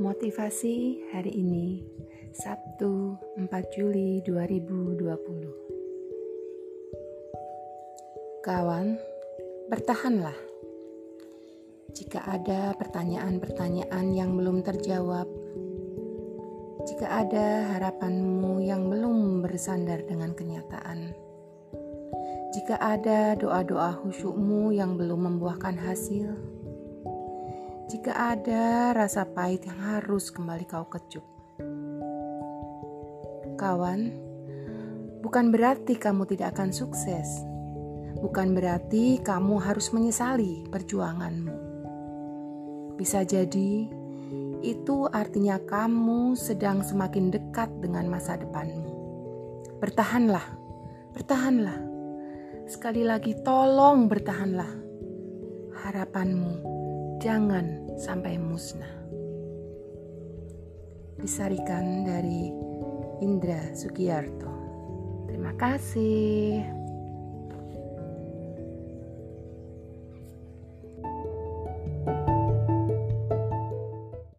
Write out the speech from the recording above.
Motivasi hari ini Sabtu 4 Juli 2020 Kawan, bertahanlah. Jika ada pertanyaan-pertanyaan yang belum terjawab Jika ada harapanmu yang belum bersandar dengan kenyataan Jika ada doa-doa khusyukmu yang belum membuahkan hasil jika ada rasa pahit yang harus kembali kau kecup. Kawan, bukan berarti kamu tidak akan sukses. Bukan berarti kamu harus menyesali perjuanganmu. Bisa jadi itu artinya kamu sedang semakin dekat dengan masa depanmu. Bertahanlah, bertahanlah. Sekali lagi, tolong bertahanlah. Harapanmu jangan sampai musnah. Disarikan dari Indra Sugiyarto. Terima kasih.